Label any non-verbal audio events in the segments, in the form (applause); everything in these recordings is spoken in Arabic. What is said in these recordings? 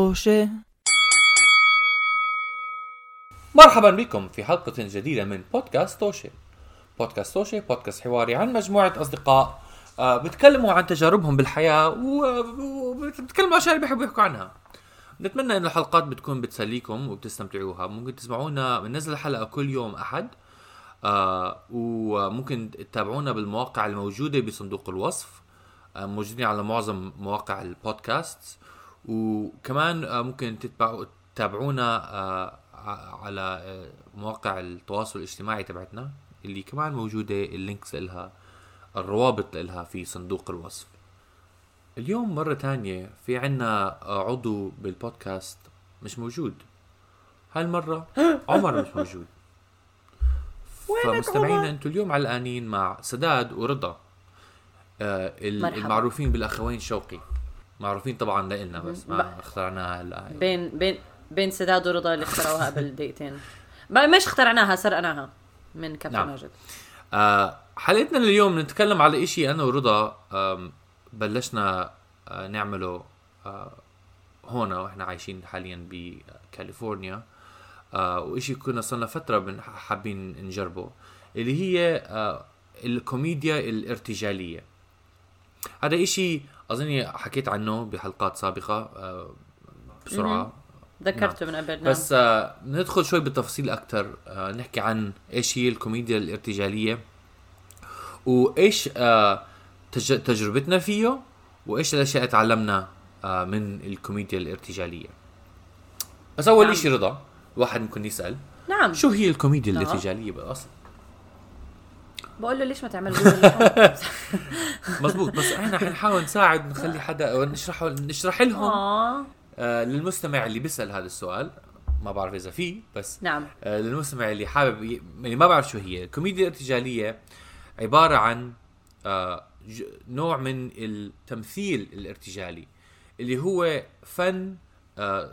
طوشة. مرحبا بكم في حلقة جديدة من بودكاست توشي بودكاست توشي بودكاست حواري عن مجموعة أصدقاء آه، بيتكلموا عن تجاربهم بالحياة و- وبيتكلموا عن أشياء اللي بيحبوا يحكوا عنها. نتمنى إن الحلقات بتكون بتسليكم وبتستمتعوها. ممكن تسمعونا بننزل الحلقة كل يوم أحد آه وممكن تتابعونا بالمواقع الموجودة بصندوق الوصف آه موجودين على معظم مواقع البودكاست وكمان آه ممكن تتبعوا تتابعونا آه على آه مواقع التواصل الاجتماعي تبعتنا اللي كمان موجودة اللينكس لها الروابط لها في صندوق الوصف. اليوم مرة تانية في عنا عضو بالبودكاست مش موجود. هالمرة (gasps) عمر مش موجود. فمستمعينا أنتم اليوم علقانين مع سداد ورضا. المعروفين بالأخوين شوقي. معروفين طبعا لنا بس ما اخترعناها هلأ. بين بين بين سداد ورضا اللي اخترعوها قبل دقيقتين. ما مش اخترعناها سرقناها من كابتن نعم. ماجد آه حلقتنا اليوم نتكلم على إشي أنا ورضا بلشنا آه نعمله آه هون وإحنا عايشين حاليا بكاليفورنيا. آه وإشي كنا صرنا فترة بن- حابين نجربه اللي هي آه الكوميديا الارتجالية. هذا إشي أظني حكيت عنه بحلقات سابقة آه بسرعة. ذكرته من قبل نعم. بس آه ندخل شوي بالتفاصيل أكثر آه نحكي عن إيش هي الكوميديا الارتجالية وإيش تج تجربتنا فيه وإيش الأشياء اللي تعلمنا من الكوميديا الارتجالية. بس اول نعم. شيء رضا الواحد ممكن يسأل. نعم. شو هي الكوميديا نعم. الارتجالية بالأصل؟ بقول له ليش ما تعمل؟ (laughs) مزبوط بس إحنا حنحاول نساعد نخلي حدا نشرح نشرح لهم آه. آه للمستمع اللي بيسأل هذا السؤال. ما بعرف إذا في بس نعم. آه، للمستمع اللي حابب ي... اللي ما بعرف شو هي. الكوميديا الارتجالية عبارة عن آه، ج... نوع من التمثيل الارتجالي اللي هو فن آه،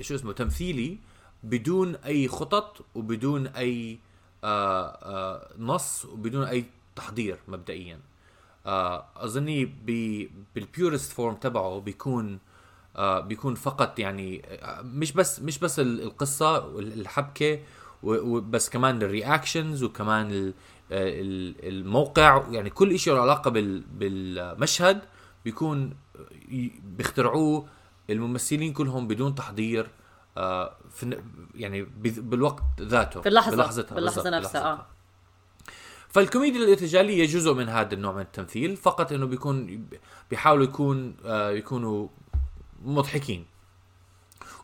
شو اسمه تمثيلي بدون أي خطط وبدون أي آه، آه، نص وبدون أي تحضير مبدئيا آه، أظني. بال purest form تبعه بيكون آه بيكون فقط يعني آه، مش بس مش بس ال- القصة والحبكه وبس كمان الرياكشنز وكمان ال- آه، ال- الموقع يعني كل شيء له علاقة بال- بالمشهد بيكون بيخترعوه الممثلين كلهم بدون تحضير آه في ن- يعني بالوقت ذاته في اللحظة بلحظتها بالضبط، نفسها. آه. فالكوميديا الارتجالية جزء من هذا النوع من التمثيل فقط إنه بيكون بيحاولوا يكون آه يكونوا مضحكين.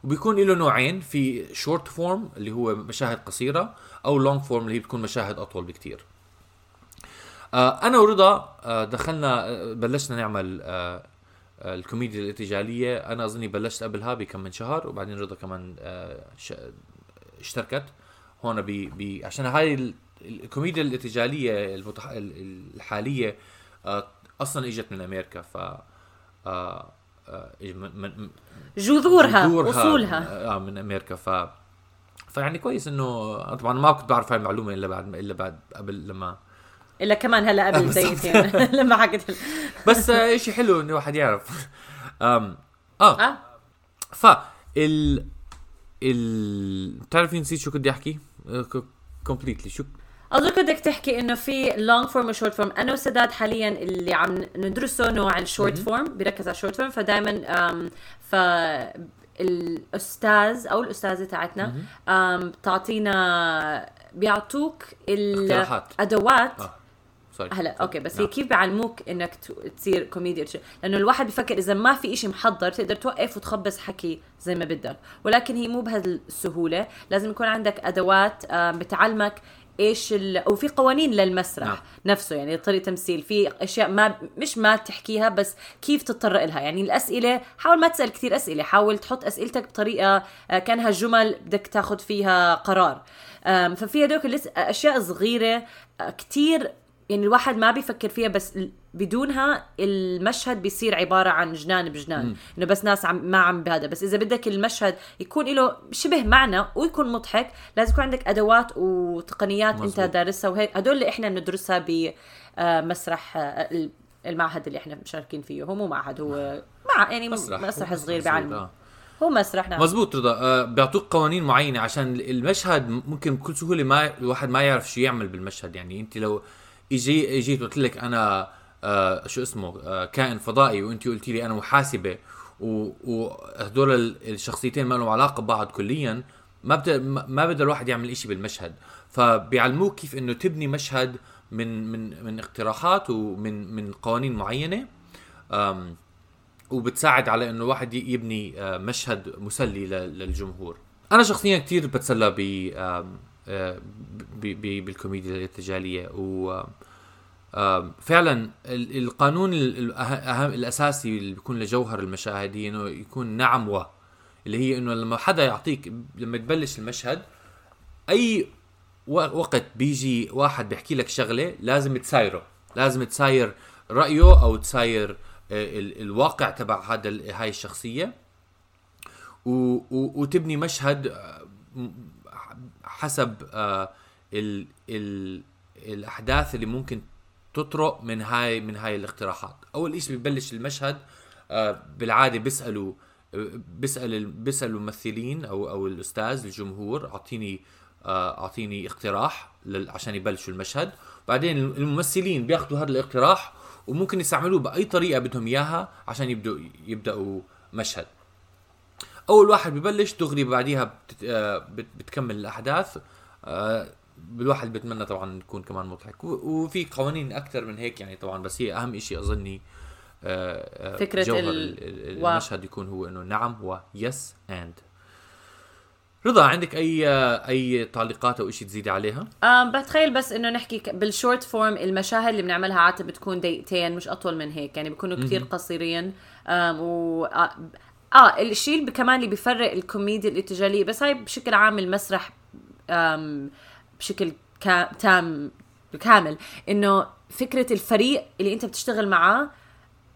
وبيكون له نوعين في short form اللي هو مشاهد قصيرة أو long form اللي هي بتكون مشاهد أطول بكتير. آه أنا ورضا آه دخلنا آه بلشنا نعمل آه آه، الكوميديا الارتجاليه أنا أظني بلشت قبلها بكم من شهر وبعدين رضا كمان آه اشتركت هون ب ب عشان هاي ال- الكوميديا الارتجاليه المتح... ال- ال- الحالية آه أصلا إجت من أمريكا ف آه آه من جذورها جذورها اصولها آه من أمريكا ف فيعني كويس إنه طبعا ما كنت بعرف هاي المعلومة إلا بعد إلا بعد قبل لما إلا كمان هلا قبل دقيقتين لما حكيت بس آه شيء حلو إنه الواحد يعرف. أم آه. آه. ف ال ال بتعرفي نسيت شو كنت أحكي؟ completely شو؟ أظن بدك تحكي إنه في long form و short form أنا وسداد حاليا اللي عم ندرسه نوع ال short form بيركز على ال short form فدائما ف الأستاذ أو الأستاذة تاعتنا بتعطينا بيعطوك. الادوات آه. sorry هلا okay بس هي نعم. كيف بيعلموك إنك تصير كوميديا لأنه الواحد بفكر إذا ما في إشي محضر تقدر توقف وتخبص حكي زي ما بدك. ولكن هي مو بهالسهولة. لازم يكون عندك أدوات بتعلمك إيش ال... وفي قوانين للمسرح نعم. نفسه يعني طريقة تمثيل في أشياء ما مش ما تحكيها بس كيف تتطرق لها. يعني الأسئلة حاول ما تسأل كثير أسئلة حاول تحط أسئلتك بطريقة آه، كأنها جمل بدك تاخذ فيها قرار. ففي هدوك اللس- أشياء صغيرة آه، كتير يعني الواحد ما بيفكر فيها بس بدونها المشهد بيصير عبارة عن جنان بجنان. إنه بس ناس عم ما عم بهذا. بس إذا بدك المشهد يكون له شبه معنى ويكون مضحك لازم يكون عندك أدوات وتقنيات مزبوط. انت دارسها. وهيك هدول اللي إحنا بندرسها بمسرح المعهد اللي إحنا مشاركين فيه. هو مو معهد هو مع يعني مسرح. مسرح, صغير بعلم آه. هو مسرح نعم. مزبوط رضا. آه بيعطوك قوانين معينة عشان المشهد ممكن بكل سهولة ما الواحد ما يعرف شو يعمل بالمشهد. يعني أنت لو أجي اجيت قلت لك أنا آه شو اسمه آه كائن فضائي وأنت قلتي لي أنا محاسبة وهدول ال- الشخصيتين ما لهم علاقة ببعض كليا ما ما بده الواحد يعمل إشي بالمشهد. فبيعلموك كيف إنه تبني مشهد من من من اقتراحات ومن من قوانين معينة وبتساعد على إنه الواحد يبني آه، مشهد مسلي للجمهور. أنا شخصيا كثير بتسلى ب- بالكوميديا الارتجالية. و فعلا ال- القانون ال- الأهم الأساسي اللي بيكون لجوهر المشاهد هي إنه يكون نعم و اللي هي إنه لما حدا يعطيك لما تبلش المشهد أي وقت بيجي واحد بيحكي لك شغلة لازم تسايره. لازم تساير رأيه أو تساير آه، ال- الواقع تبع هذا هاي الشخصية. وتبني مشهد آه، حسب آه، ال ال الأحداث اللي ممكن تطرق من هاي من هاي الاقتراحات. أول شيء ببلش المشهد آه، بالعادة بيسألوا بيسال ال- بيسألوا الممثلين أو أو الأستاذ الجمهور أعطيني آه، أعطيني اقتراح عشان يبلشوا المشهد. بعدين الممثلين بياخذوا هذا الاقتراح وممكن يستعملوه بأي طريقة بدهم إياها عشان يبدوا يبدأوا مشهد. أول واحد ببلش دغري بعديها بتت... آه، بت... بتكمل الأحداث آه، الواحد بتمنى طبعا يكون كمان مضحك. وفي قوانين أكثر من هيك يعني طبعا بس هي أهم شيء أظني آه، فكرة جوهر ال- المشهد يكون هو إنه نعم و yes and رضا عندك أي أي تعليقات أو شيء تزيدي عليها؟ أم بتخيل بس إنه نحكي بال short form المشاهد اللي بنعملها عادة بتكون دقيقتين مش أطول من هيك يعني بيكونوا كتير قصيرين و آه الشيء اللي كمان اللي بيفرق الكوميديا الارتجاليه بس هاي بشكل عام المسرح بشكل كا تام كامل إنه فكرة الفريق اللي أنت بتشتغل معاه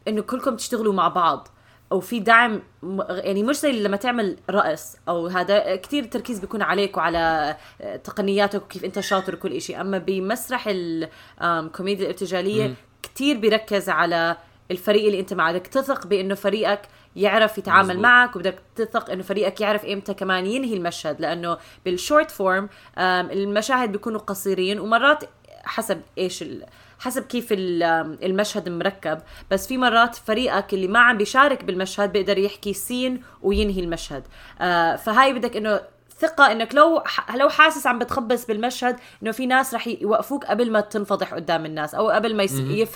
إنه كلكم تشتغلوا مع بعض أو في دعم يعني مش زي لما تعمل رقص أو هذا كتير التركيز بيكون عليك وعلى آه، تقنياتك وكيف أنت شاطر وكل إشي. أما بمسرح الكوميديا الارتجاليه كتير بيركز على الفريق اللي انت معه بدك تثق بأنه فريقك يعرف يتعامل مزبوط. معك وبدك تثق إنه فريقك يعرف إمتى كمان ينهي المشهد. لأنه بال short form المشاهد بيكونوا قصيرين ومرات حسب إيش ال... حسب كيف المشهد مركب. بس في مرات فريقك اللي ما عم بيشارك بالمشهد بيقدر يحكي scene وينهي المشهد. آه فهاي بدك إنه ثقة إنك لو ح- لو حاسس عم بتخبص بالمشهد إنه في ناس رح يوقفوك قبل ما تنفضح قدام الناس أو قبل ما.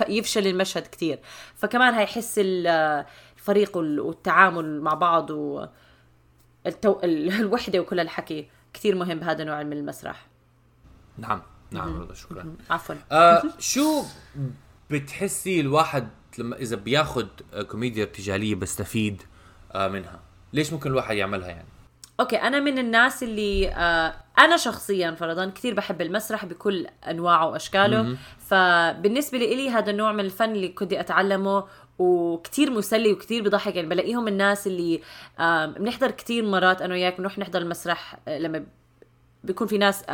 يفشل المشهد كتير. فكمان هاي حس ال- الفريق وال- والتعامل مع بعض و التو... ال- (laughs) الوحدة وكل الحكي كتير مهم بهذا النوع من المسرح. نعم نعم رضا شكرا. عفوا. آه شو بتحسي الواحد لما إذا بياخد آه، كوميديا ارتجاليه بيستفيد آه منها؟ ليش ممكن الواحد يعملها يعني؟ okay أنا من الناس اللي آه أنا شخصيا فرضا كثير بحب المسرح بكل أنواعه وأشكاله. فبالنسبة لي هذا النوع من الفن اللي كنت أتعلمه وكتير مسلي وكتير بضحك يعني بلاقيهم الناس اللي بنحضر كتير مرات أنا وياك بنروح نحضر المسرح آه، لما بيكون في ناس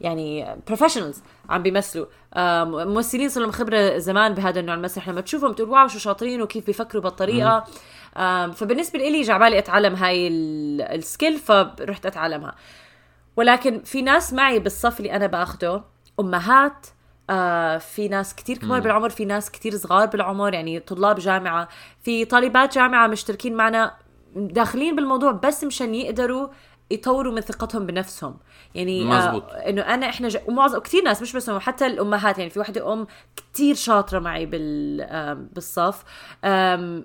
يعني professionals عم بيمثلوا. ممثلين صار لهم خبرة زمان بهذا النوع المسرح لما تشوفهم بتقول wow شو شاطرين وكيف بيفكروا بالطريقة. فبالنسبة لي جعبالي أتعلم هاي ال- ال skill فرحت أتعلمها. ولكن في ناس معي بالصف اللي أنا بأخده أمهات آه في ناس كتير كبار بالعمر في ناس كتير صغار بالعمر يعني طلاب جامعة في طالبات جامعة مشتركين معنا داخلين بالموضوع بس مشان يقدروا يطوروا من ثقتهم بنفسهم. يعني مزبوط. آه إنه أنا إحنا ج... ومعظم كثير ناس مش بس هم حتى الأمهات يعني في وحده أم كتير شاطرة معي بال آم، بالصف. آم،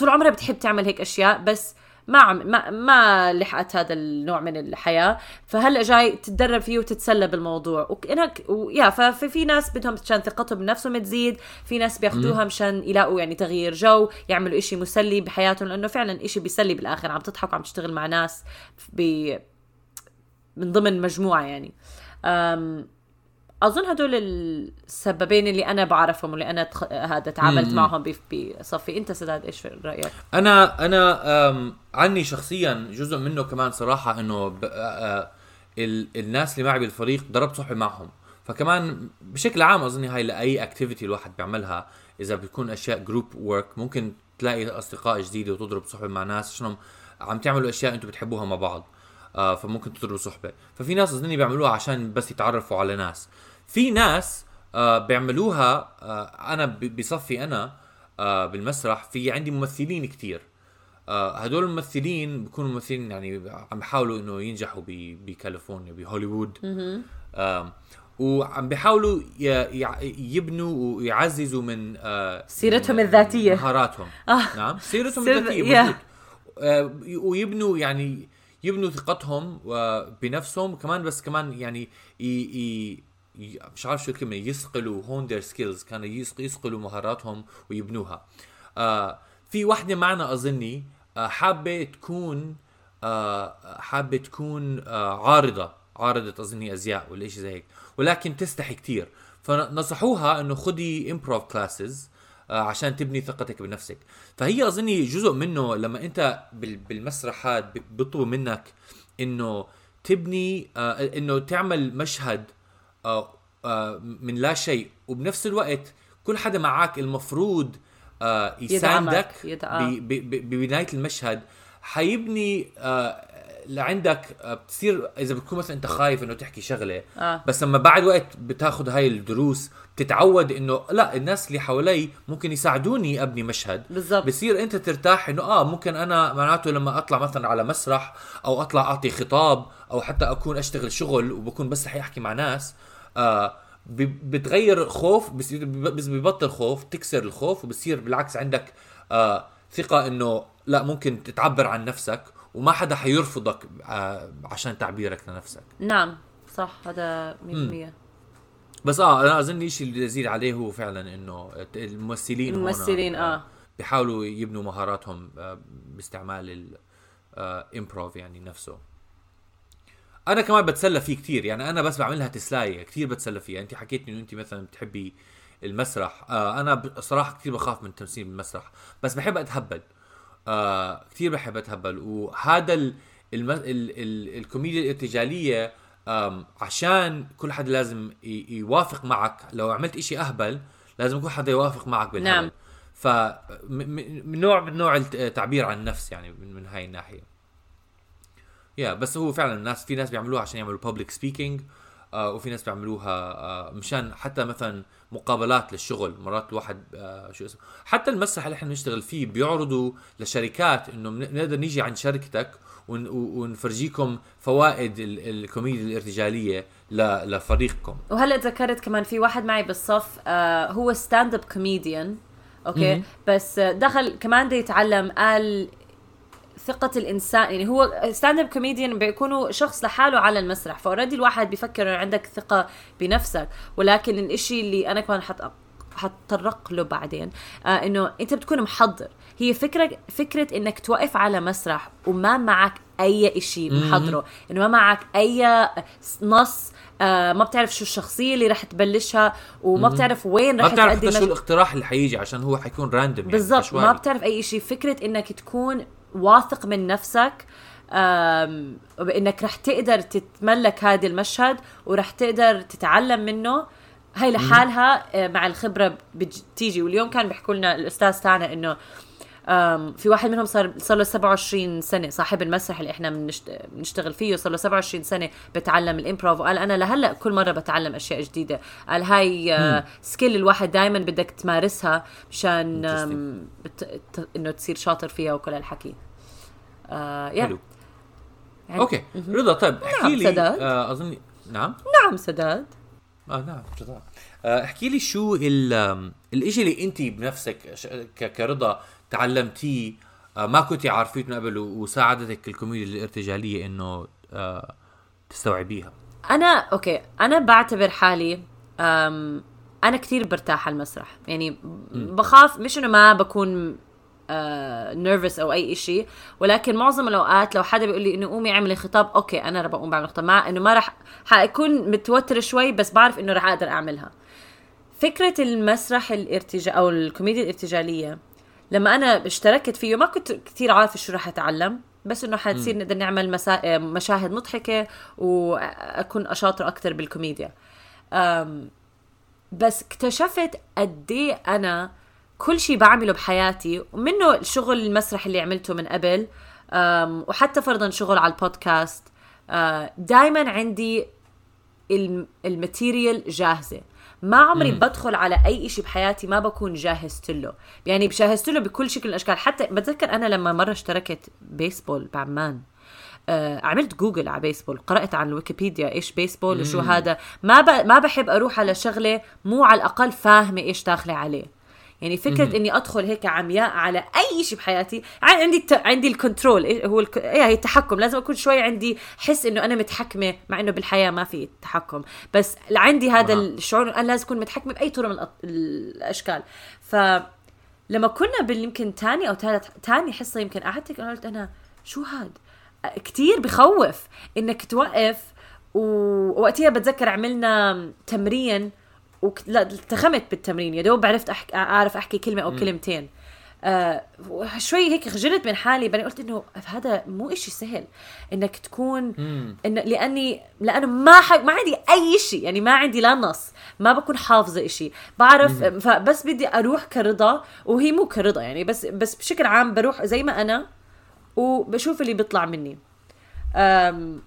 طول عمرها بتحب تعمل هيك أشياء بس ما عم ما ما لحقت هذا النوع من الحياة. فهلأ جاي تتدرب فيه وتتسلى بالموضوع. وأنا ويا ففي في ناس بدهم مشان ثقتهم بنفسهم تزيد في ناس بياخذوها مشان يلاقوا يعني تغيير جو يعملوا إشي مسلي بحياتهم لأنه فعلا إشي بيسلي بالآخر عم تضحك وعم تشتغل مع ناس ب من ضمن مجموعة يعني. أم أظن هدول السببين اللي أنا بعرفهم واللي أنا تخ... هذا تعاملت. معهم بصفي أنت سداد إيش رأيك؟ أنا أنا عني شخصيا جزء منه كمان صراحة إنه ب- ال- الناس اللي معي بالفريق ضربت صحبه معهم. فكمان بشكل عام أظن هاي لأي activity الواحد بيعملها إذا بتكون أشياء group work ممكن تلاقي أصدقاء جديدة وتضرب صحبه مع ناس عشان عم تعملوا أشياء أنتم بتحبوها مع بعض آه فممكن تضربوا صحبة. ففي ناس أظني بيعملوها عشان بس يتعرفوا على ناس. في ناس آه بيعملوها آه أنا بصفي أنا آه بالمسرح في عندي ممثلين كتير آه هدول الممثلين بيكونوا ممثلين يعني عم بيحاولوا إنه ينجحوا بكاليفورنيا بهوليوود آه وعم بيحاولوا يبنوا ويعززوا من آه سيرتهم من الذاتية. مهاراتهم آه. نعم سيرتهم سير- الذاتية. مزبوط آه، ويبنوا يعني يبنوا ثقتهم آه، بنفسهم كمان بس كمان يعني ي... ي... مش عارف شو الكلمة يصقلوا hone their skills كانوا يصقلوا مهاراتهم ويبنوها. آه في وحدة معنا أظني آه حابة تكون آه حابة تكون آه عارضة عارضة أظني أزياء ولا شيء زي هيك. ولكن تستحي كتير. فنصحوها إنه خدي improv classes آه، عشان تبني ثقتك بنفسك. فهي أظني جزء منه لما أنت بال- بالمسرح ب- بيطلبوا منك إنه تبني آه، إنه تعمل مشهد من لا شيء. وبنفس الوقت كل حدا معك المفروض آه، يساندك ببدايه المشهد. حيبني آه، لعندك آه، بتصير إذا بتكون مثلا أنت خايف إنه تحكي شغلة آه. بس لما بعد وقت بتاخذ هاي الدروس بتتعود إنه لا الناس اللي حوالي ممكن يساعدوني أبني مشهد بالضبط. بصير أنت ترتاح إنه آه ممكن أنا معناته لما أطلع مثلا على مسرح أو أطلع أعطي خطاب أو حتى أكون أشتغل شغل وبكون بس رح احكي مع ناس آه بتغير خوف بس ببطل خوف تكسر الخوف وبصير بالعكس عندك آه ثقة إنه لا ممكن تتعبر عن نفسك وما حدا حيرفضك آه عشان تعبيرك لنفسك. نعم صح هذا 100% بس آه أنا أظن الشيء اللي ازيد عليه هو فعلا إنه الممثلين الممثلين، آه. بيحاولوا يبنوا مهاراتهم آه، باستعمال الامبروف يعني نفسه. أنا كمان بتسلى فيه كتير يعني أنا بس بعملها تسلاية كتير بتسلى فيها. انت حكيتي إنه انت مثلا بتحبي المسرح آه أنا بصراحه كتير بخاف من التمثيل بالمسرح بس بحب أتهبل. آه كتير بحب اتهبل وهذا ال. ال... ال... الكوميديا الارتجالية عشان كل حدا لازم. يوافق معك لو عملت إشي أهبل لازم كل حدا يوافق معك بالهبل نعم. ف من نوع من نوع التعبير عن النفس يعني من, هاي الناحية يا بس هو فعلا الناس في ناس بيعملوها عشان يعملوا public speaking آه وفي ناس بيعملوها آه مشان حتى مثلا مقابلات للشغل. مرات الواحد آه شو اسمه حتى المسرح اللي إحنا بنشتغل فيه بيعرضوا لشركات إنه بنقدر نيجي عند شركتك ون- ونفرجيكم فوائد ال- الكوميديا الارتجالية لفريقكم. وهلأ تذكرت كمان في واحد معي بالصف آه هو stand up comedian okay. بس دخل كمان بده يتعلم قال ثقة الإنسان يعني هو stand up comedian بيكونوا شخص لحاله على المسرح ف already الواحد بيفكر إنه عندك ثقة بنفسك ولكن الإشي اللي أنا كمان حت حتطرق له بعدين آه إنه أنت بتكون محضر. هي فكرة فكرة إنك توقف على مسرح وما معك أي إشي محضره إنه ما معك أي نص آه ما بتعرف شو الشخصية اللي رح تبلشها وما بتعرف وين ما رح بتعرف تقدم حتى شو الاقتراح اللي حيجي عشان هو حيكون random يعني بالضبط. ما بتعرف أي شيء فكرة إنك تكون واثق من نفسك بانك رح تقدر تتملك هذا المشهد ورح تقدر تتعلم منه. هاي لحالها آه، مع الخبرة بتيجي واليوم كان بيحكوا لنا الأستاذ تاعنا إنه في واحد منهم صار صار له 27 سنة صاحب المسرح اللي إحنا بنشت- بنشتغل فيه صار له 27 سنة بتعلم ال improv وقال أنا لهلأ كل مرة بتعلم أشياء جديدة. قال هاي آه، skill الواحد دائما بدك تمارسها مشان بت... إنه تصير شاطر فيها وكل هالحكي. آه يا حلو. يعني- okay. رضا طيب احكي لي سداد. آه اظن نعم. نعم سداد. آه نعم آه احكي لي شو ال آم، الإشي اللي انت بنفسك كرضا تعلمتيه. آه ما كنتي عارفيه من قبل وساعدتك الكوميديا الارتجالية إنه آه تستوعبيها. أنا okay أنا بعتبر حالي أنا كثير برتاح على المسرح. يعني بخاف مش إنه ما بكون nervous أو أي شيء ولكن معظم الأوقات لو حدا بيقول لي إنه قومي اعملي خطاب okay أنا رح بقوم بعمل خطاب. مع إنه ما رح حأكون متوتر شوي بس بعرف إنه رح أقدر أعملها. فكرة المسرح الارتجا أو الكوميديا الارتجالية لما أنا اشتركت فيه ما كنت كثير عارفة شو رح أتعلم بس إنه حتصير نقدر نعمل مسا... مشاهد مضحكة وأكون اشاطر أكثر بالكوميديا. أم، بس اكتشفت قد إيه أنا كل شيء بعمله بحياتي ومنه الشغل المسرح اللي عملته من قبل أم، وحتى فرضا شغل على البودكاست دائما عندي الم- ال material جاهزة. ما عمري بدخل على أي شيء بحياتي ما بكون جاهزت له. يعني جاهزت له بكل شكل الأشكال. حتى بتذكر أنا لما مرة اشتركت بيسبول بعمان آه عملت جوجل على بيسبول قرأت عن الويكيبيديا إيش بيسبول وشو هذا. ما ب... ما بحب أروح على شغلة مو على الأقل فاهمة إيش داخلة عليه. يعني فكرة إني أدخل هيك عمياء على أي شيء بحياتي عندي الت... عندي ال control إيه هو الك... إيه هي التحكم. لازم أكون شوي عندي حس إنه أنا متحكمة مع إنه بالحياة ما في تحكم. بس عندي هذا نعم. الشعور إنه أنا لازم أكون متحكمة بأي طرق من الأط... الأشكال. ف لما كنا بال يمكن تاني أو ثالث تاني حصة يمكن قعدت قلت أنا شو هاد؟ كتير بخوف إنك توقف و- ووقتها بتذكر عملنا تمرين التخمت بالتمرين. يا دوب عرفت أحك... أعرف أحكي كلمة أو كلمتين. آه شوي هيك خجلت من حالي. بعدين قلت إنه هذا مو إشي سهل. إنك تكون إن لاني لأنه ما. ما عندي أي شيء يعني ما عندي لا نص. ما بكون حافظة إشي. بعرف فبس بدي أروح كرضا. وهي مو كرضا يعني بس بس بشكل عام بروح زي ما أنا. وبشوف اللي بيطلع مني. أم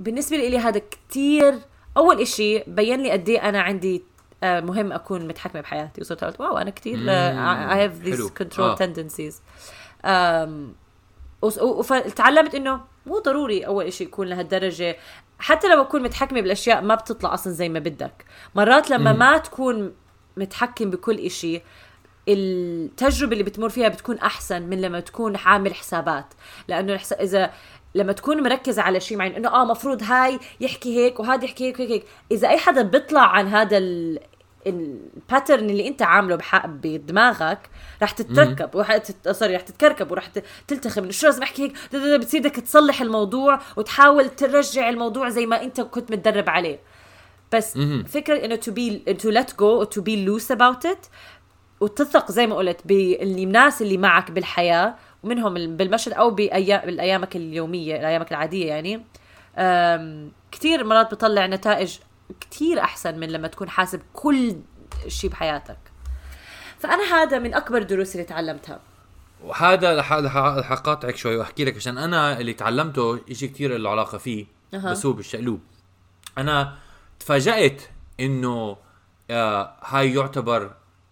بالنسبة لي هذا كتير أول إشي بين لي قد إيه أنا عندي آه، مهم أكون متحكمة بحياتي. وصرت قلت واو أنا كتير آه، I have these حلو. control آه. tendencies. أم، وس- و- فتعلمت إنه مو ضروري أول إشي يكون لهالدرجة. حتى لو أكون متحكمة بالأشياء ما بتطلع أصلا زي ما بدك. مرات لما ما تكون متحكم بكل إشي التجربة اللي بتمر فيها بتكون أحسن من لما تكون عامل حسابات. لأنه الحس... إذا لما تكون مركز على شيء معين إنه آه مفروض هاي يحكي هيك وهذا يحكي هيك هيك, هيك. إذا أي حدا بيطلع عن هذا ال... ال pattern اللي أنت عامله بح... بدماغك رح تتركب تت... sorry رح تتكركب ورح تلتخم إنه شو لازم أحكي هيك؟ بتصير بدك تصلح الموضوع وتحاول ترجع الموضوع زي ما أنت كنت متدرب عليه. بس فكرة إنه to be to let go to be loose about it وتثق زي ما قلت بالناس اللي معك بالحياة ومنهم ال- بالمشهد أو بايام بالأيامك اليومية ايامك العادية يعني. أم، كتير مرات بطلع نتائج كتير أحسن من لما تكون حاسب كل شيء بحياتك. فأنا هذا من أكبر الدروس اللي تعلمتها. وهذا رح أقاطعك شوي وأحكي لك عشان أنا اللي تعلمته شيء كثير له علاقة فيه أها. بس هو بالشقلوب. أنا تفاجأت إنه آه هاي يعتبر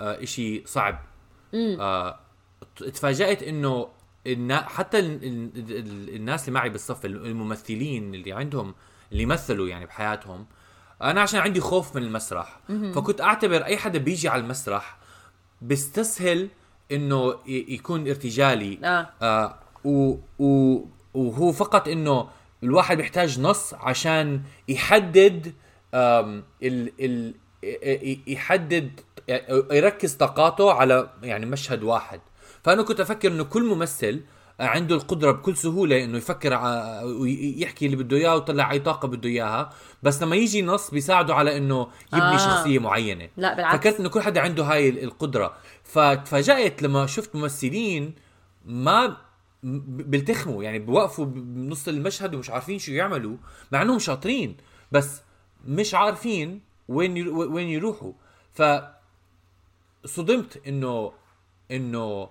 آه إشي صعب. آه تفاجأت إنه النا حتى ال ال ال الناس اللي معي بالصف الممثلين اللي عندهم اللي مثلوا يعني بحياتهم أنا عشان عندي خوف من المسرح. فكنت أعتبر أي حدا بيجي على المسرح بيستسهل إنه يكون ارتجالي. آه. آه و و وهو فقط إنه الواحد بيحتاج نص عشان يحدد ال ال يحدد يركز طاقاته على يعني مشهد واحد. فأنا كنت أفكر إنه كل ممثل عنده القدرة بكل سهولة إنه يفكر ويحكي اللي بده إياه ويطلع أي طاقة بده إياها بس لما يجي نص بيساعده على إنه يبني آه. شخصية معينة لا، بالعكس. فكرت إنه كل حدا عنده هاي القدرة فتفاجات لما شفت ممثلين ما بيلتخموا يعني بوقفوا بنص المشهد ومش عارفين شو يعملوا مع إنهم شاطرين بس مش عارفين وين وين يروحوا ف صدمت انه إنه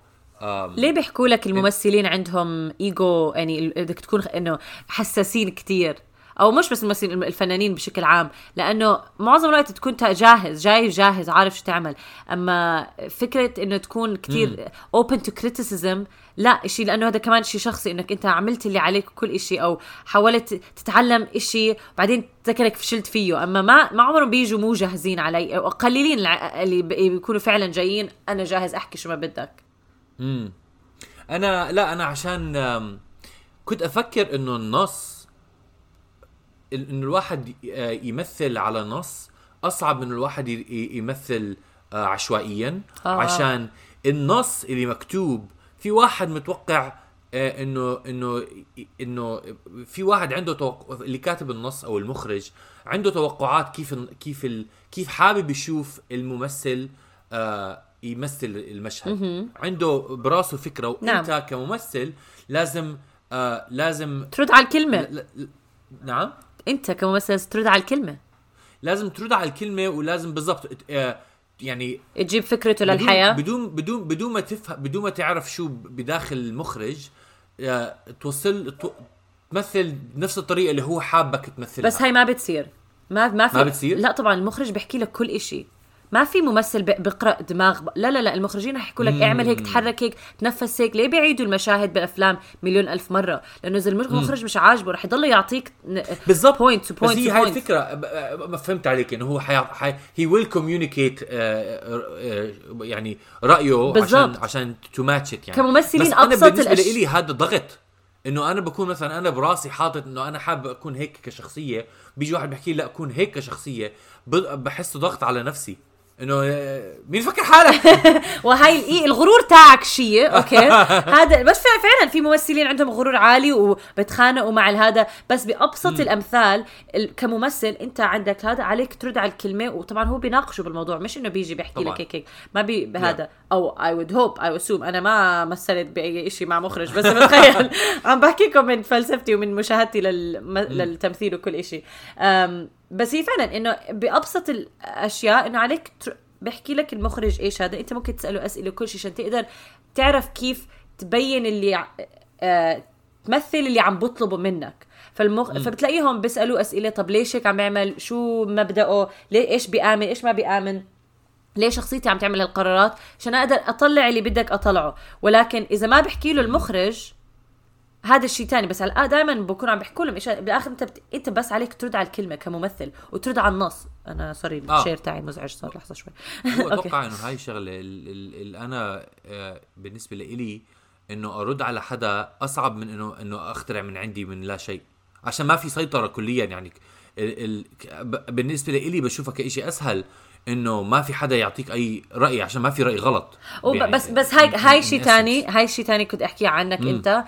ليه بيحكوا لك الممثلين عندهم إيجو؟ يعني بدك تكون إنه حساسين كتير. أو مش بس الممثلين الفنانين بشكل عام. لأنه معظم الوقت تكون جاهز جاي جاهز عارف شو تعمل. أما فكرة إنه تكون كتير open to criticism لا شيء لأنه هذا كمان شيء شخصي. إنك أنت عملت اللي عليك كل شيء أو حاولت تتعلم شيء بعدين تذكرك فشلت فيه. أما ما ما عمرهم بيجوا مو جاهزين علي. أو قليلين اللي بيكونوا فعلا جايين أنا جاهز أحكي شو ما بدك. أنا لا أنا عشان كنت أفكر إنه النص ال- إنه الواحد آه، يمثل على نص أصعب من الواحد يمثل آه، عشوائيا آه. عشان النص اللي مكتوب في واحد متوقع آه، إنه إنه إنه في واحد عنده توقع اللي كاتب النص أو المخرج عنده توقعات كيف كيف ال كيف حابب يشوف الممثل آه، يمثل المشهد. عنده براسه فكرة وأنت نعم. كممثل لازم آه لازم ترد على الكلمة. ل- ل- نعم. أنت كممثل ترد على الكلمة. لازم ترد على الكلمة ولازم بالضبط آه، يعني تجيب فكرته بدون- للحياة. بدون بدون بدون ما تفهم بدون ما تعرف شو بداخل المخرج آه، توصل تو- تمثل بنفس الطريقة اللي هو حابك تمثلها. بس هاي ما بتصير. ما ما في ما بتصير؟ لا طبعا المخرج بيحكي لك كل إشي. ما في ممثل بيقرأ دماغ. لا لا لا المخرجين رح يحكوا لك اعمل هيك تحرك هيك تنفس هيك ليه بيعيدوا المشاهد بالافلام مليون ألف مرة؟ لأنه إذا المخرج مش عاجبه رح يضل يعطيك بالضبط. point to بس point هي هاي الفكرة. ما فهمت عليك إنه هو حي... he will communicate يعني رأيه عشان بالضبط. عشان too much يعني. كممثلين بس أنا أبسط بالنسبة الأش- لي هذا ضغط إنه أنا بكون مثلا أنا براسي حاطط إنه أنا حابب أكون هيك كشخصية بيجي واحد بيحكي لي لا أكون هيك كشخصية ب- بحس ضغط على نفسي. إنه آه، مين فكر حالك؟ (laughs) وهاي الإي الغرور تاعك شيء okay؟ (laughs) هذا بس فع- فعلا في ممثلين عندهم غرور عالي وبتخانقوا مع هذا بس بأبسط الأمثال ال- كممثل أنت عندك هذا عليك ترد على الكلمة وطبعا هو بيناقشه بالموضوع مش إنه بيجي بيحكي طبعاً. لك هيك هيك ما بي بهذا. أو I would hope I assume أنا ما مثلت بأي شيء مع مخرج بس بتخيل. (laughs) عم بحكيكم من فلسفتي ومن مشاهدتي للم... للتمثيل وكل شيء بس هي فعلا إنه بأبسط الأشياء إنه عليك تر... بحكي لك المخرج إيش هذا. أنت ممكن تسأله أسئلة وكل شيء عشان تقدر تعرف كيف تبين اللي آه تمثل اللي عم بطلبه منك. فالمخ... فبتلاقيهم بيسألوا أسئلة طب ليش هيك عم يعمل؟ شو مبدأه؟ ليه إيش بيآمن؟ إيش ما بيآمن؟ ليه شخصيتي عم تعمل هالقرارات؟ عشان أقدر أطلع اللي بدك أطلعه. ولكن إذا ما بحكي له المخرج هذا الشيء تاني. بس على دائما بكون عم بيحكوا لهم بالآخر أنت بت... أنت بس عليك ترد على الكلمة كممثل وترد على النص. أنا sorry آه. ال chair تاعي مزعج. صار لحظة شوي. هو. (laughs) أتوقع إنه هاي الشغله اللي أنا آه، بالنسبة لإلي إنه أرد على حدا أصعب من انه إنه أخترع من عندي من لا شيء. عشان ما في سيطرة كليا يعني. ال ال بالنسبة لإلي بشوفها كإشي أسهل. إنه ما في حدا يعطيك أي رأي عشان ما في رأي غلط. يعني بس بس هاي هاي شيء. تاني هاي شيء تاني كنت احكي عنك أنت.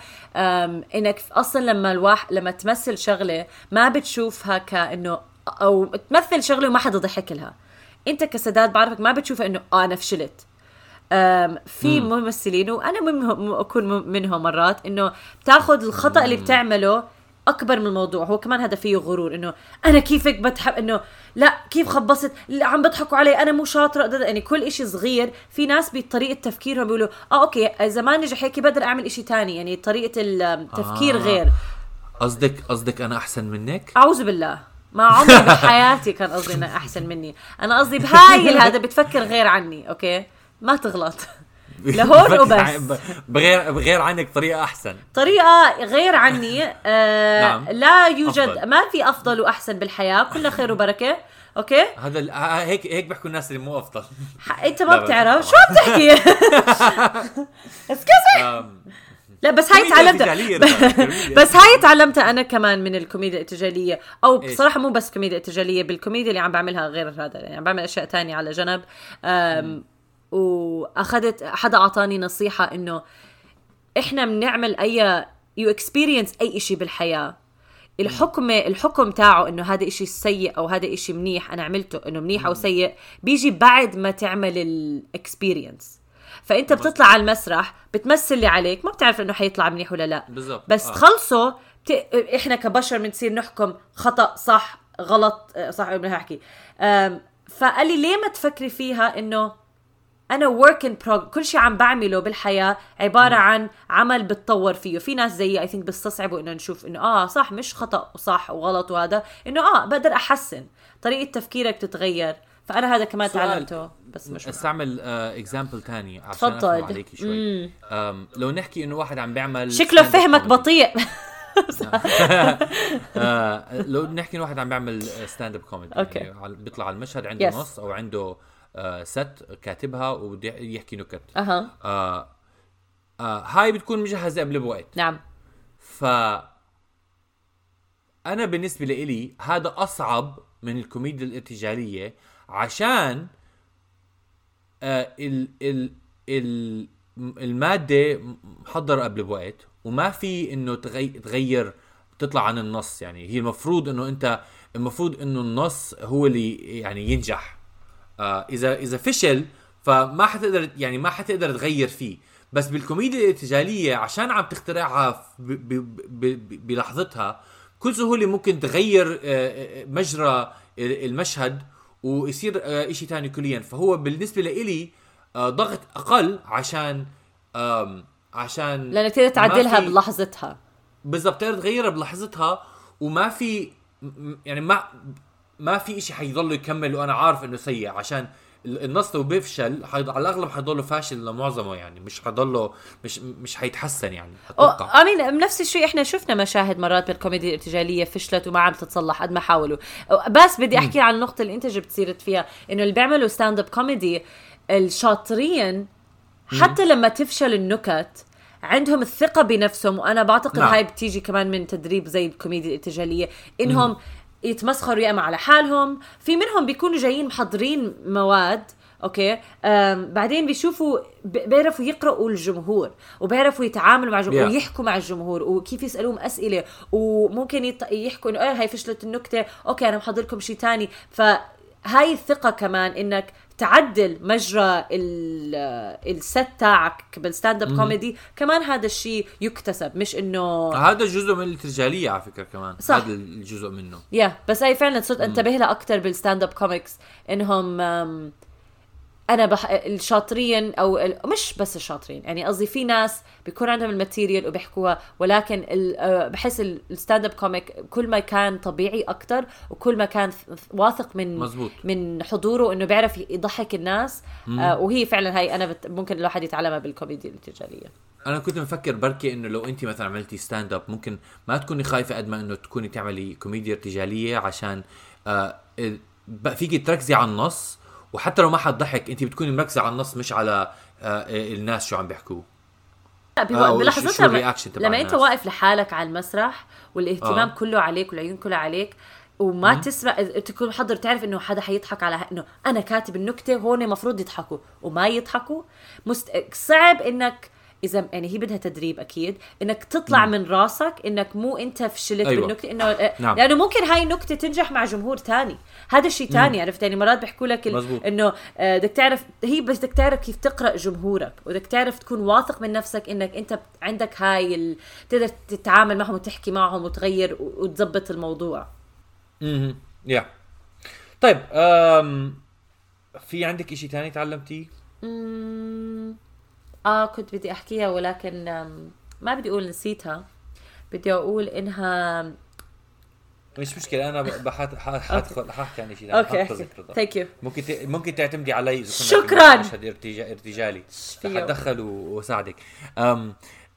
إنك أصلا لما الواحد لما تمثل شغلة ما بتشوفها كانه أو تمثل شغلة وما حدا ضحك لها. أنت كسداد بعرفك ما بتشوفها إنه آه أنا فشلت. في ممثلين وأنا منهم أكون منهم مرات إنه بتاخذ الخطأ اللي بتعمله أكبر من الموضوع. هو كمان هذا فيه غرور إنه أنا كيفك بتحب إنه لا كيف خبصت؟ لا عم بضحكوا علي أنا مو شاطرة. ده- ده- يعني كل إشي صغير. في ناس بطريقة تفكيرهم بيقولوا آه أوكي إذا ما نجح هيك بقدر أعمل إشي تاني. يعني طريقة التفكير آه. آه. غير. قصدك قصدك أنا أحسن منك؟ أعوذ بالله. ما عمري بحياتي كان قصدي انه أحسن مني. أنا قصدي بهاي هذا بتفكر غير عني okay؟ ما تغلط. (laughs) لهون وبس. بغير بغير عنك طريقة أحسن. طريقة غير عني آه نعم. لا يوجد. أفضل. ما في أفضل وأحسن بالحياة. كلها خير وبركة. أوكي؟ هذا ال- آه، هيك هيك بيحكوا الناس اللي مو أفضل. لا ما بتعرف. شو عم تحكي؟ (laughs) excuse um، لا بس هاي تعلمتها كوميديا. بس هاي تعلمتها أنا كمان من الكوميديا الارتجاليه أو؟ بصراحة مو بس كوميديا ارتجاليه بالكوميديا اللي عم بعملها غير هذا. يعني عم بعمل أشياء تانية على جنب. وأخذت حدا أعطاني نصيحة إنه إحنا بنعمل أي you experience أي شيء بالحياة. الحكم الحكم تاعه إنه هذا إشي سيء أو هذا إشي منيح أنا عملته إنه منيح أو سيء بيجي بعد ما تعمل ال experience فأنت بتطلع على المسرح بتمثل اللي عليك ما بتعرف إنه حيطلع منيح ولا لا. بالضبط. بس آه. تخلصه بت... إحنا كبشر بنصير نحكم خطأ صح غلط آه، صح بدي أحكي؟ فقال لي ليه ما تفكري فيها إنه أنا ورك ان كل شيء عم بعمله بالحياة عبارة عن عمل بتطور فيه في ناس زيي اي ثينك بيستصعبوا إنه نشوف إنه آه صح مش خطأ وصح وغلط وهذا إنه آه بقدر أحسن طريقة تفكيرك تتغير فأنا هذا كمان. تعلمته بس مش أستعمل example تاني عشان تفضل. افهم عليك شوي um، لو نحكي إنه واحد عم بيعمل شكله فهمك comedy. بطيء (laughs) (laughs) آه، لو نحكي إنه واحد عم بيعمل stand up comedy على- بيطلع على المشهد عنده Yes. نص أو عنده set كاتبها وبده يحكي نكت. أها. آه، آه، هاي بتكون مجهزة قبل بوقت. نعم. ف أنا بالنسبة لإلي هذا أصعب من الكوميديا الارتجالية عشان آه ال ال ال المادة محضرة قبل بوقت وما في إنه تغي تغير تطلع عن النص يعني. هي المفروض إنه أنت المفروض إنه النص هو اللي يعني ينجح. آه اذا إذا فشل فما حتقدر يعني ما حتقدر تغير فيه. بس بالكوميديا الارتجالية عشان عم تخترعها بلحظتها كل سهولة ممكن تغير آه، آه، مجرى المشهد ويصير شيء ثاني كليا. فهو بالنسبة لإلي ضغط أقل عشان عشان لأنك تقدر تعدلها في- بلحظتها. بالضبط تقدر تغيرها بلحظتها وما في يعني ما ما في شيء حيضل يكمل وأنا عارف إنه سيء عشان ال- النص لو بيفشل حيض... على الأغلب حيضله فاشل لمعظمه يعني مش حيضله مش مش حيتحسن يعني أتوقع. آمين نفس الشيء إحنا شفنا مشاهد مرات بالكوميديا الارتجالية فشلت وما عم تتصلح قد ما حاولوا. بس بدي أحكي عن النقطة اللي أنت جبت سيره فيها إنه اللي بيعملوا stand up comedy الشاطرين حتى لما تفشل النكت عندهم الثقة بنفسهم وأنا بعتقد نعم. هاي بتيجي كمان من تدريب زي الكوميديا الارتجالية إنهم يتمسخروا يا إما على حالهم. في منهم بيكونوا جايين محضرين مواد okay؟ بعدين بيشوفوا بيعرفوا يقرأوا الجمهور وبيعرفوا يتعاملوا مع الجمهور Yeah. ويحكوا مع الجمهور وكيف يسألوهم أسئلة وممكن يط... يحكوا إنه إيه هاي فشلت النكتة okay أنا محضر لكم شيء تاني فهاي الثقة كمان إنك تعدل مجرى ال- ال set تاعك بال stand up comedy كمان هذا الشيء يكتسب مش إنه هذا جزء من الارتجاليه على فكرة كمان. صح. هذا الجزء منه. yeah بس هي فعلا صرت انتبه لها أكثر بال stand up comics انهم أنا بح... الشاطرين أو ال... مش بس الشاطرين يعني قصدي في ناس بيكون عندهم ال material وبيحكوها ولكن ال... أه، بحس ال- ال stand up comic كل ما كان طبيعي أكثر وكل ما كان واثق من مزبوط. من حضوره إنه بيعرف يضحك الناس آه وهي فعلا هاي أنا بت... ممكن الواحد يتعلمها بالكوميديا الارتجاليه أنا كنت مفكر بركي إنه لو انت مثلا عملتي stand up ممكن ما تكوني خايفة قد ما إنه تكوني تعملي كوميديا ارتجاليه عشان آه فيكي تركزي على النص وحتى لو ما حد ضحك انت بتكوني مركزة على النص مش على آه الناس شو عم بيحكوا لا آه، بلحظتها تبع لما انت. واقف لحالك على المسرح والاهتمام آه. كله عليك والعيون كلها عليك وما تسمع تكون محضر تعرف إنه حدا حيضحك على إنه أنا كاتب النكتة هون المفروض يضحكوا وما يضحكوا مست... صعب إنك إذا يعني هي بدها تدريب أكيد. إنك تطلع من راسك إنك مو أنت فشلت أيوة. بالنكتة إنه آه، نعم. لأنه ممكن هاي النكتة تنجح مع جمهور تاني. هذا شيء تاني عرفت؟ يعني مرات بيحكوا لك ال-. إنه آه، بدك تعرف هي بس بدك تعرف كيف تقرأ جمهورك وبدك تعرف تكون واثق من نفسك إنك أنت عندك هاي ال... تقدر تتعامل معهم وتحكي معهم وتغير وتظبط الموضوع. أها يا طيب آم في عندك إشي تاني تعلمتيه؟ آه كنت بدي أحكيها ولكن ما بدي أقول نسيتها بدي أقول إنها مش مشكلة أنا بحط ح- حدخل ححكي عن شيء الرضا. thank you ممكن ت... ممكن تعتمدي علي إذا كنا شكراً. مشهد ارتجا... ارتجالي فيه؟ حتدخل و... وساعدك um...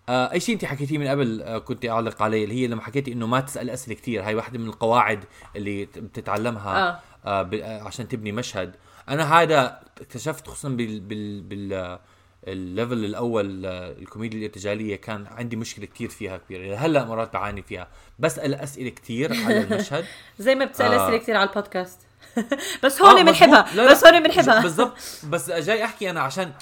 آه أي شيء أنت حكيتيه من قبل آه كنت أعلق عليه اللي هي لما حكيتي إنه ما تسأل أسئلة كثير هاي واحدة من القواعد اللي بتتعلمها آه. آه. ب... آه عشان تبني مشهد أنا هذا اكتشفت خصوصا بال بال, بال... آه، ال level الأول آه، الكوميديا الارتجالية كان عندي مشكلة كثير فيها كبيرة. هلأ مرات بعاني فيها. بسال اسئله كثير على (laughs) المشهد. زي ما بتسأل آه. أسئلة كثير على البودكاست. (laughs) بس هون آه، بنحبها. لا. بس هون بنحبها. بالضبط. بس جاي أحكي أنا عشان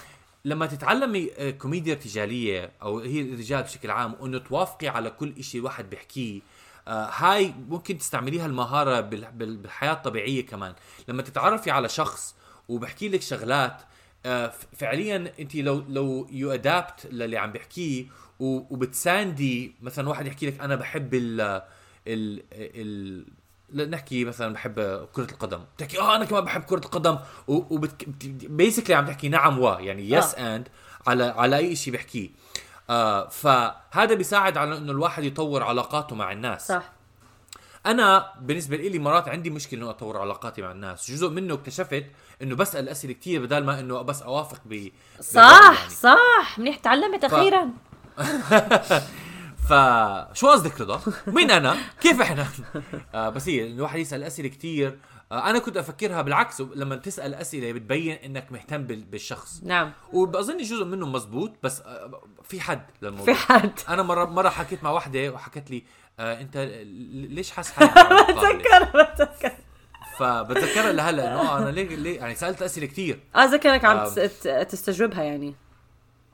لما تتعلمي آه، كوميديا ارتجالية أو هي الرجال بشكل عام وانه توافقي على كل شيء الواحد بيحكيه آه هاي ممكن تستعمليها المهارة بال- بال- بالحياة الطبيعية كمان. لما تتعرفي على شخص وبحكي لك شغلات آه فعليا أنت لو لو you adapt للي عم بحكيه وبتساندي مثلا واحد يحكي لك أنا بحب ال ال ال نحكي مثلا بحب كرة القدم. بتحكي آه أنا كمان بحب كرة القدم. وب basically عم تحكي نعم و يعني yes آه. and على على أي شيء بحكيه. آه فهذا بيساعد على إنه الواحد يطور علاقاته مع الناس. صح. أنا بالنسبة لي مرات عندي مشكلة إنه أطور علاقاتي مع الناس جزء منه اكتشفت إنه بسأل أسئلة كثير بدل ما إنه بس أوافق ب صح يعني. صح منيح تعلمت أخيرا (laughs) فشو قصدك رضا؟ مين أنا؟ كيف إحنا؟ آه بس هي الواحد يسأل أسئلة كثير آه أنا كنت أفكرها بالعكس لما تسأل أسئلة بتبين إنك مهتم بال- بالشخص نعم وبظن جزء منه مزبوط بس آه في حد للموضوع في حد أنا مره مرة حكيت مع وحده وحكت لي آه انت ليش حاسس حالك؟ (laughs) بتذكر بتذكر فبتذكرها لهلا إنه آه، أنا ليه ليه يعني سألت أسئلة كثير آه ذكرك عم آه. تستجوبها يعني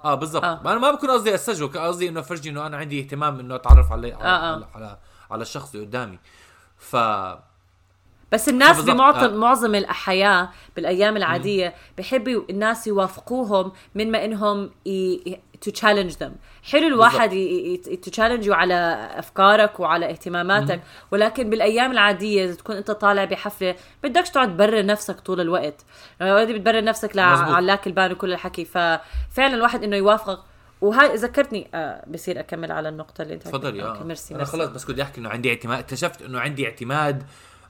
آه بالضبط آه. أنا ما بكون قصدي أستجوب قصدي إنه افرجي إنه أنا عندي اهتمام إنه أتعرف على على, آه، آه. على, على, على الشخص اللي قدامي ف بس الناس. بمعظم آه. معظم الحياة بالأيام العادية بحبوا الناس يوافقوهم من ما إنهم ي... to challenge them حلو الواحد challenge وا على أفكارك وعلى اهتماماتك ولكن بالأيام العادية إذا تكون أنت طالع بحفلة بدكش تقعد تبرر نفسك طول الوقت. already بتبرر نفسك. لعلاك البان وكل الحكي ففعلا الواحد إنه يوافقك. وهاي ذكرتني آه بصير أكمل على النقطة اللي أنت تفضلي okay، آه. ميرسي أنا خلص بس كنت أحكي إنه عندي اعتماد اكتشفت إنه عندي اعتماد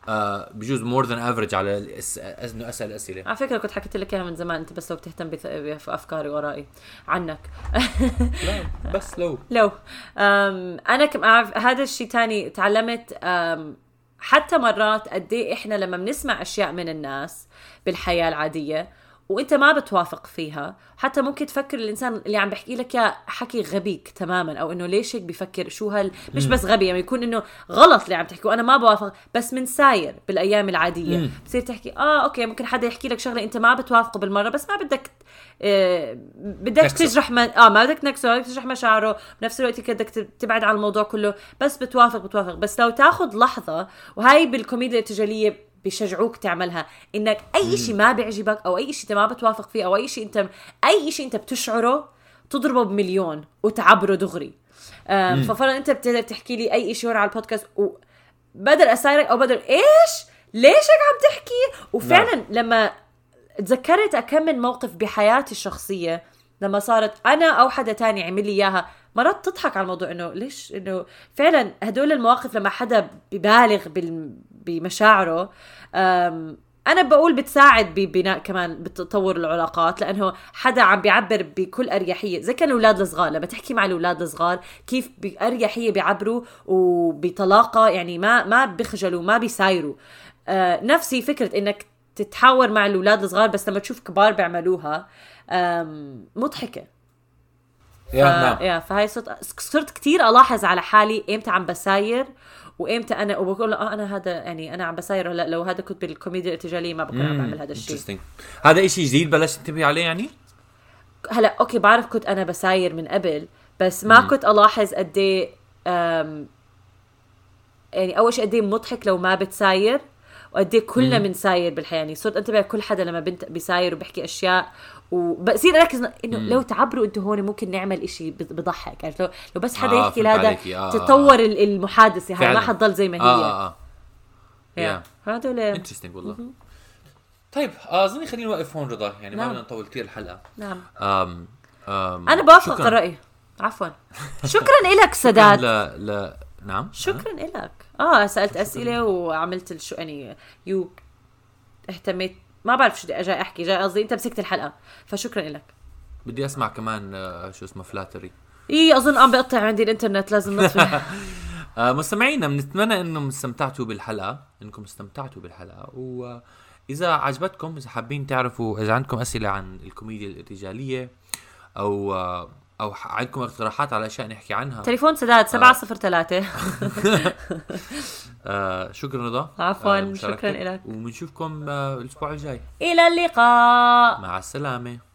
آه بجوز more than average على. إنه اسال اسئله على فكرة كنت حكيت لك إياها من زمان أنت بس لو بتهتم بأفكاري ورائي. عنك. (laughs) لا بس لو. لو. أنا كم هذا الشيء تاني تعلمت حتى مرات قد إيه إحنا لما بنسمع أشياء من الناس بالحياة العادية وانت ما بتوافق فيها. حتى ممكن تفكر الإنسان اللي عم بحكي لك يا حكي غبيك تماما أو إنه ليش هيك بفكر شو هال؟ مش بس غبي يعني يكون إنه غلط اللي عم تحكي وأنا ما بوافق بس من ساير بالأيام العادية. مم. بتصير تحكي آه okay ممكن حدا يحكي لك شغلة أنت ما بتوافقه بالمرة بس ما بدك آه بدك تكسر. تجرح من آه ما بدك تنكسه ما بدك تجرح مشاعره بنفس الوقت بدك تبعد عن الموضوع كله. بس بتوافق بتوافق. بس لو تاخذ لحظة وهاي بالكوميديا الارتجاليه بيشجعوك تعملها. إنك أي شيء ما بيعجبك أو أي شيء أنت ما بتوافق فيه أو أي شيء أنت أي شيء أنت بتشعره تضربه بمليون وتعبره دغري. ففرضا أنت بتقدر تحكي لي أي شيء هون على البودكاست وبقدر أسايرك أو بقدر إيش؟ ليش هيك عم تحكي؟ وفعلا لما تذكرت كم من موقف بحياتي الشخصية لما صارت أنا أو حدا تاني عمل لي إياها مرات تضحك على الموضوع إنه ليش؟ إنه فعلا هدول المواقف لما حدا ببالغ بال- بمشاعره. أنا بقول بتساعد ببناء كمان بتطور العلاقات لأنه حدا عم بيعبر بكل أريحية. زي كان الاولاد الصغار لما تحكي مع الأولاد الصغار كيف باريحيه بيعبروا وبطلاقة يعني ما ما بيخجلوا ما بيسايروا. آه نفسي فكرة إنك تتحاور مع الأولاد الصغار بس لما تشوف كبار بيعملوها مضحكة. يا ف- نعم. يا فهي صرت صرت كثير ألاحظ على حالي إمتى عم بساير. وإمتى أنا وبقول آه أنا هذا يعني أنا عم بساير هلا لو هذا كنت بالكوميديا الارتجاليه ما بكون عم بعمل هذا الشيء. هذا إشي جديد بلشت تنتبهي عليه يعني؟ هلا okay بعرف كنت أنا بساير من قبل بس ما كنت ألاحظ قد إيه يعني أول شيء قد إيه مضحك لو ما بتساير وقد إيه كلنا بنساير بالحياة. يعني صرت أنتبه كل حدا لما بنت بيساير وبيحكي أشياء وبصير أركز إنه لو تعبروا أنتم هون ممكن نعمل إشي بض- بضحك. يعني لو لو بس حدا آه، يحكي لهذا عليكي. آه، آه، تطور ال- المحادثة. هاي ما. حتضل زي ما هي. آه آه. يا. هدول interesting والله. طيب آه، أظني خلينا نوقف هون رضا. يعني ما نعم. بدنا نطول كثير الحلقة. نعم. آم آم أنا بوافق. الراي عفوا. شكرا (laughs) لك سداد. لا لا نعم. شكرا لك آه سألت أسئلة وعملت ال show يعني you اهتميت. ما بعرف شو بدي أجي أحكي. جاي قصدي أنت مسكت الحلقة. فشكرا لك. بدي أسمع كمان آه، شو اسمه flattery إي أظن عم بقطع عندي الإنترنت لازم نطفي (laughs) (laughs) آه مستمعينا بنتمنى إنكم استمتعتوا بالحلقة. إنكم استمتعتوا بالحلقة. واذا عجبتكم إذا حابين تعرفوا إذا عندكم أسئلة عن الكوميديا الارتجاليه أو آه أو عندكم اقتراحات على أشياء نحكي عنها؟ تليفون سداد 703 (laughs) آه. شكرا رضا. عفواً، آه،. شكراً إلك. وبنشوفكم آه الأسبوع الجاي. إلى اللقاء. مع السلامة.